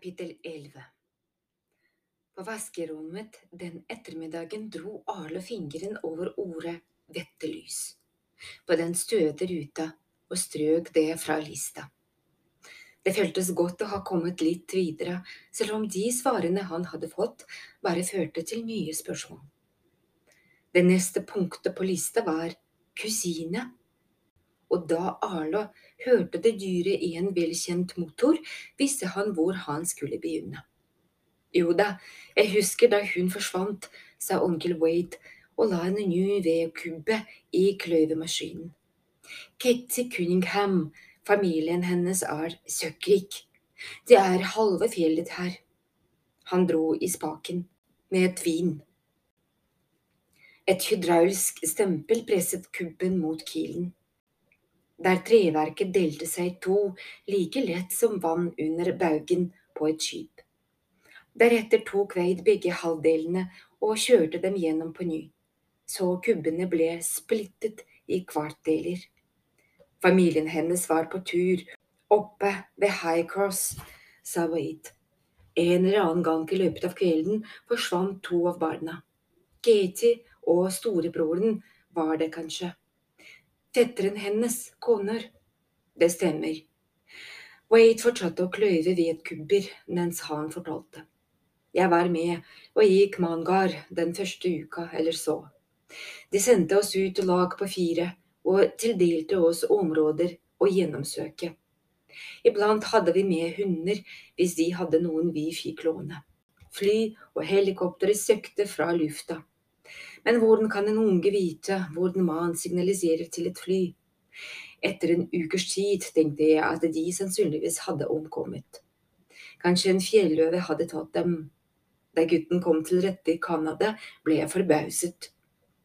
Kapittel 11 På vaskerommet den ettermiddagen dro Arle fingeren over ordet vettelys på den støte ruta og strøk det fra lista. Det føltes godt å ha kommet litt videre, selv om de svarene han hadde fått, bare førte til nye spørsmål. Det neste punktet på lista var kusine og da Arlo hørte det dyret i en velkjent motor, visste han hvor han skulle begynne. Jo da, jeg husker da hun forsvant, sa onkel Wade og la en ny vedkubbe i kløyvemaskinen. Ketty Cunningham, familien hennes er søkkrik. Det er halve fjellet her. Han dro i spaken, med et vin. Et hydraulsk stempel presset kubben mot kilen der treverket delte seg i to like lett som vann under baugen på et skip. Deretter tok Veid begge halvdelene og kjørte dem gjennom på ny, så kubbene ble splittet i kvartdeler. Familien hennes var på tur oppe ved High Cross, sa Wade. En eller annen gang i løpet av kvelden forsvant to av barna. Katie og storebroren var det kanskje. Fetteren hennes, koner. Det stemmer. Wade fortsatte å kløyve vedkubber mens han fortalte. Jeg var med og gikk Mangar den første uka eller så. De sendte oss ut til lag på fire og tildelte oss områder å gjennomsøke. Iblant hadde vi med hunder hvis de hadde noen vi fikk låne. Fly og helikoptre søkte fra lufta. Men hvordan kan en unge vite hvordan man signaliserer til et fly? Etter en ukers tid tenkte jeg at de sannsynligvis hadde omkommet. Kanskje en fjelløve hadde tatt dem. Da gutten kom til rette i Canada, ble jeg forbauset.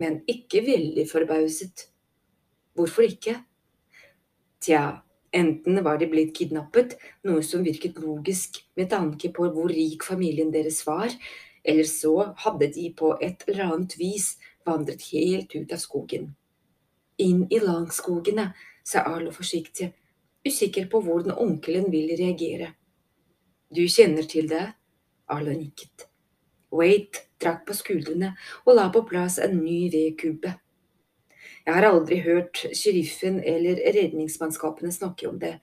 Men ikke veldig forbauset. Hvorfor ikke? Tja, enten var de blitt kidnappet, noe som virket logisk med tanke på hvor rik familien deres var, eller så hadde de på et eller annet vis vandret helt ut av skogen. Inn i langskogene, sa Arlo forsiktig, usikker på hvordan onkelen vil reagere. Du kjenner til det? Arlo nikket. Wade trakk på skuldrene og la på plass en ny vedkubbe. Jeg har aldri hørt sheriffen eller redningsmannskapene snakke om det,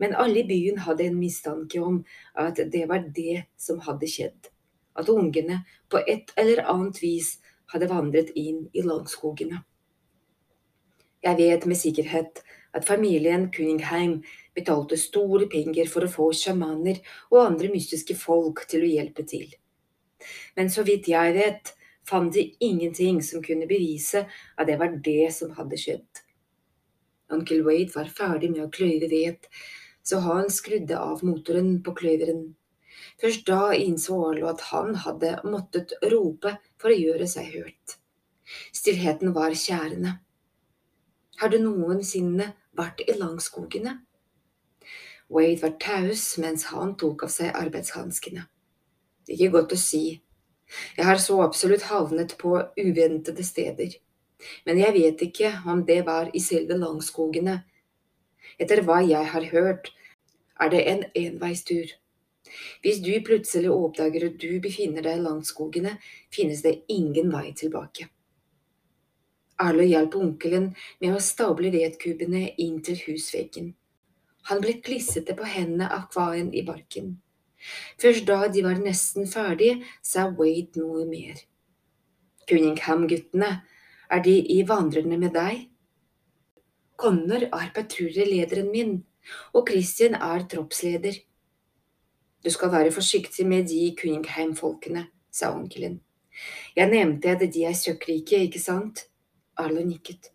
men alle i byen hadde en mistanke om at det var det som hadde skjedd at ungene på et eller annet vis hadde vandret inn i langskogene. Jeg vet med sikkerhet at familien Kuningheim betalte store penger for å få sjamaner og andre mystiske folk til å hjelpe til. Men så vidt jeg vet, fant de ingenting som kunne bevise at det var det som hadde skjedd. Onkel Wade var ferdig med å kløyve ved, så han skrudde av motoren på kløyveren Først da innså Arlo at han hadde måttet rope for å gjøre seg hørt. Stillheten var kjærende. Har du noensinne vært i langskogene? Wade var taus mens han tok av seg arbeidshanskene. Ikke godt å si. Jeg har så absolutt havnet på uventede steder. Men jeg vet ikke om det var i selve langskogene. Etter hva jeg har hørt, er det en enveistur. Hvis du plutselig oppdager at du befinner deg langt skogene, finnes det ingen vei tilbake. Arlo hjalp onkelen med å stable vedkubbene inn til husveggen. Han ble klissete på hendene av kvaen i barken. Først da de var nesten ferdige, sa Wade noe mer. Cunningham-guttene, er de i vandrende med deg? Connor er patruljelederen min, og Christian er troppsleder. Du skal være forsiktig med de Kuningheim-folkene, sa onkelen. Jeg nevnte at de er søkkrike, ikke sant? Arlo nikket.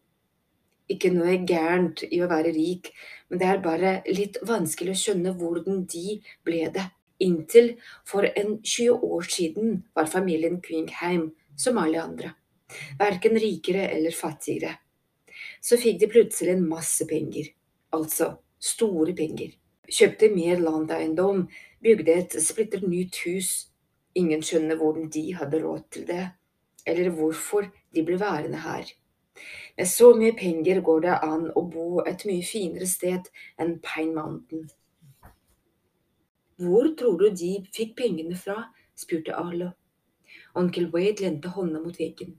Ikke noe gærent i å være rik, men det er bare litt vanskelig å skjønne hvordan de ble det. Inntil for en 20 år siden var familien Cunningham som alle andre, verken rikere eller fattigere. Så fikk de plutselig en masse penger, altså store penger kjøpte mer landeiendom, bygde et splitter nytt hus. Ingen skjønner hvordan de hadde råd til det, eller hvorfor de ble værende her. Med så mye penger går det an å bo et mye finere sted enn Pine Mountain. Hvor tror du de fikk pengene fra? spurte Arlo. Onkel Wade lente hånda mot veggen.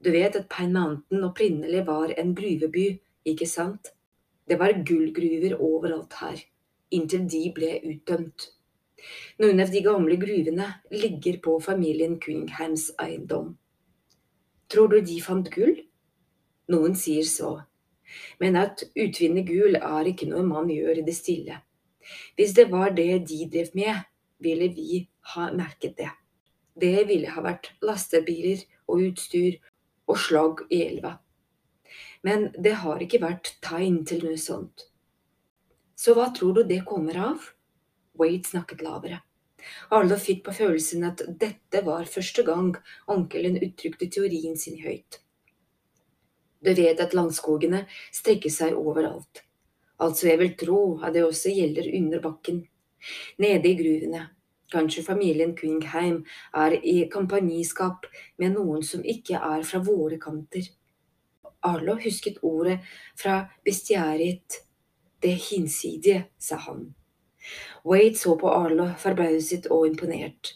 Du vet at Pine Mountain opprinnelig var en gruveby, ikke sant? Det var gullgruver overalt her, inntil de ble utdømt. Noen av de gamle gruvene ligger på familien Cunninghams eiendom. Tror du de fant gull? Noen sier så, men at utvinne gull er ikke noe man gjør i det stille. Hvis det var det de drev med, ville vi ha merket det. Det ville ha vært lastebiler og utstyr og slag i elva. Men det har ikke vært tegn til noe sånt. Så hva tror du det kommer av? Wade snakket lavere. Arlo fikk på følelsen at dette var første gang onkelen uttrykte teorien sin høyt. Du vet at landskogene strekker seg overalt. Altså jeg vil tro at det også gjelder under bakken. Nede i gruvene. Kanskje familien Cunningham er i kompaniskap med noen som ikke er fra våre kanter. Arlo husket ordet fra bestiariet. Det hinsidige, sa han. Wade så på Arlo, forbauset og imponert.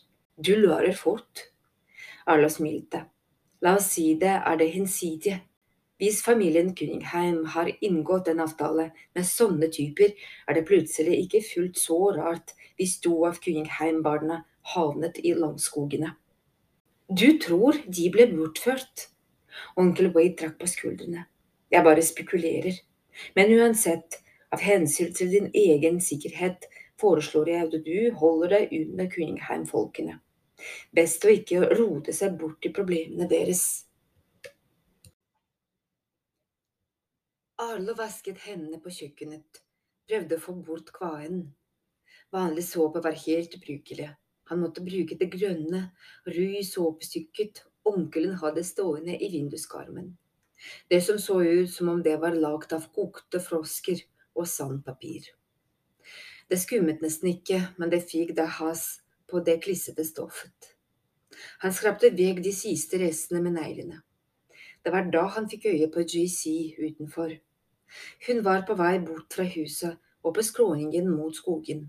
Du lærer fort. Arlo smilte. La oss si det er det hinsidige. Hvis familien Cunningham har inngått en avtale med sånne typer, er det plutselig ikke fullt så rart hvis to av Cunningham-barna havnet i landskogene. Du tror de ble bortført? Onkel Wade trakk på skuldrene. Jeg bare spekulerer. Men uansett, av hensyn til din egen sikkerhet, foreslår jeg at du holder deg under Kuningheim-folkene. Best å ikke rote seg bort i problemene deres. Arlo vasket hendene på kjøkkenet, prøvde å få bort kvaen. Vanlig såpe var helt ubrukelig. Han måtte bruke det grønne, Rui såpestykket onkelen hadde stående i vinduskarmen. Det som så ut som om det var lagd av kokte frosker og sandpapir. Det skummet nesten ikke, men det fikk da has på det klissete stoffet. Han skrapte vekk de siste restene med neglene. Det var da han fikk øye på JC utenfor. Hun var på vei bort fra huset og på skråningen mot skogen.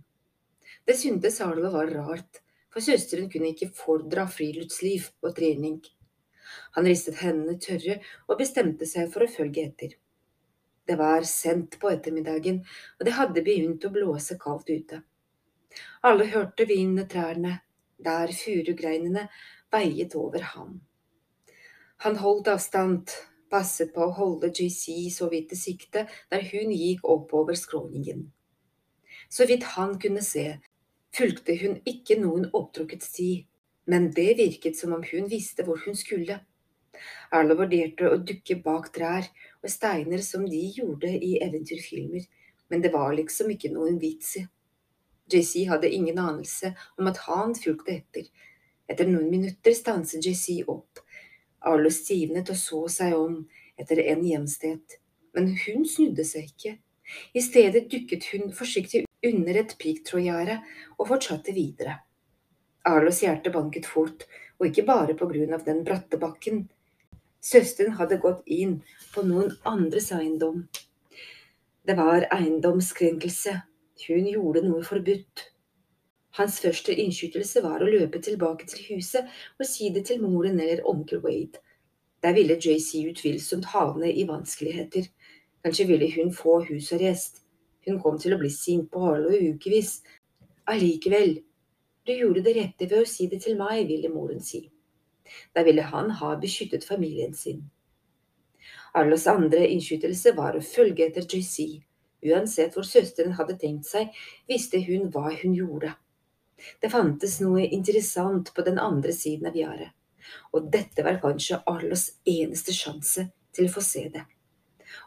Det syntes Arlo var rart, for søsteren kunne ikke fordra friluftsliv og trening. Han ristet hendene tørre og bestemte seg for å følge etter. Det var sent på ettermiddagen, og det hadde begynt å blåse kaldt ute. Alle hørte vinden trærne, der furugreinene veiet over ham. Han holdt avstand, passet på å holde JC så vidt i sikte der hun gikk oppover skråningen. Så vidt han kunne se, fulgte hun ikke noen opptrukket sti, men det virket som om hun visste hvor hun skulle. Erlo vurderte å dukke bak trær og steiner som de gjorde i eventyrfilmer, men det var liksom ikke noen vits i. JC hadde ingen anelse om at han fulgte etter. Etter noen minutter stanset JC opp Arlo stivnet og så seg om etter en hjemsted, men hun snudde seg ikke. I stedet dukket hun forsiktig under et piggtrådgjerde og fortsatte videre. Arlos hjerte banket fort, og ikke bare på grunn av den bratte bakken. Søsteren hadde gått inn på noen andres eiendom. Det var eiendomskrenkelse. Hun gjorde noe forbudt. Hans første innskytelse var å løpe tilbake til huset og si det til moren eller onkel Wade. Der ville JC utvilsomt havne i vanskeligheter. Kanskje ville hun få husarrest. Hun kom til å bli sint på Harlow i ukevis. Allikevel, du gjorde det rette ved å si det til meg, ville moren si. Da ville han ha beskyttet familien sin. Arlos andre innskytelse var å følge etter JC. Uansett hvor søsteren hadde tenkt seg, visste hun hva hun gjorde. Det fantes noe interessant på den andre siden av gjerdet, og dette var kanskje Arlos eneste sjanse til å få se det.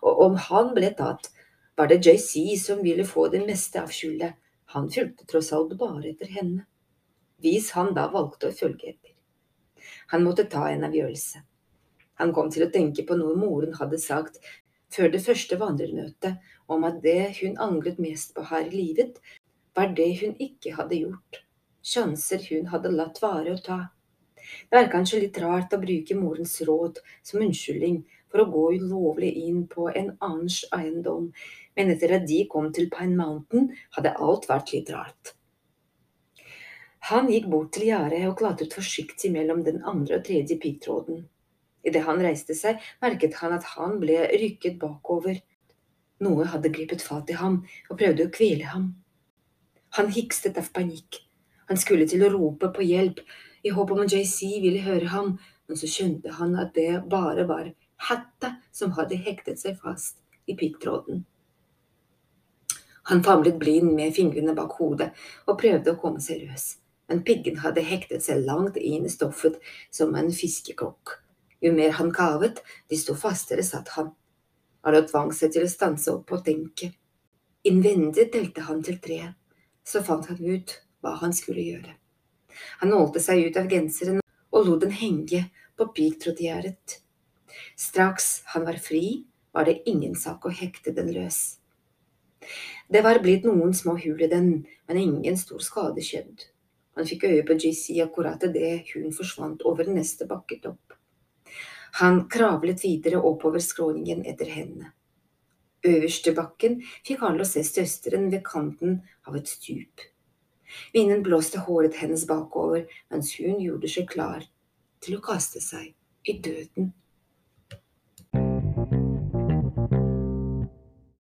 Og om han ble tatt, var det JC som ville få det meste av skyldet, han fulgte tross alt bare etter henne. Hvis han da valgte å følge etter. Han måtte ta en avgjørelse. Han kom til å tenke på noe moren hadde sagt før det første vandrermøtet, om at det hun angret mest på her i livet, var det hun ikke hadde gjort sjanser hun hadde latt vare å ta. Det er kanskje litt rart å bruke morens råd som unnskyldning for å gå ulovlig inn på en annens eiendom, men etter at de kom til Pine Mountain, hadde alt vært litt rart. Han gikk bort til gjerdet og klatret forsiktig mellom den andre og tredje piggtråden. Idet han reiste seg, merket han at han ble rykket bakover. Noe hadde gripet fatt i ham og prøvde å kvele ham. Han hikstet av panikk. Han skulle til å rope på hjelp i håp om at JC ville høre ham, men så skjønte han at det bare var hatta som hadde hektet seg fast i piggtråden. Han famlet blind med fingrene bak hodet og prøvde å komme seg løs, men piggen hadde hektet seg langt inn i stoffet som en fiskekrok. Jo mer han kavet, desto fastere satt han. Han tvang seg til å stanse opp og tenke. Innvendig delte han til tre. Så fant han ut hva han skulle gjøre. Han nålte seg ut av genseren og lot den henge på piggtrådgjerdet. Straks han var fri, var det ingen sak å hekte den løs. Det var blitt noen små hull i den, men ingen stor skade skjedd. Han fikk øye på JC akkurat idet hun forsvant over neste bakketopp. Han kravlet videre oppover skråningen etter henne. Øverste bakken fikk alle se søsteren ved kanten av et stup. Vinden blåste håret hennes bakover mens hun gjorde seg klar til å kaste seg i døden.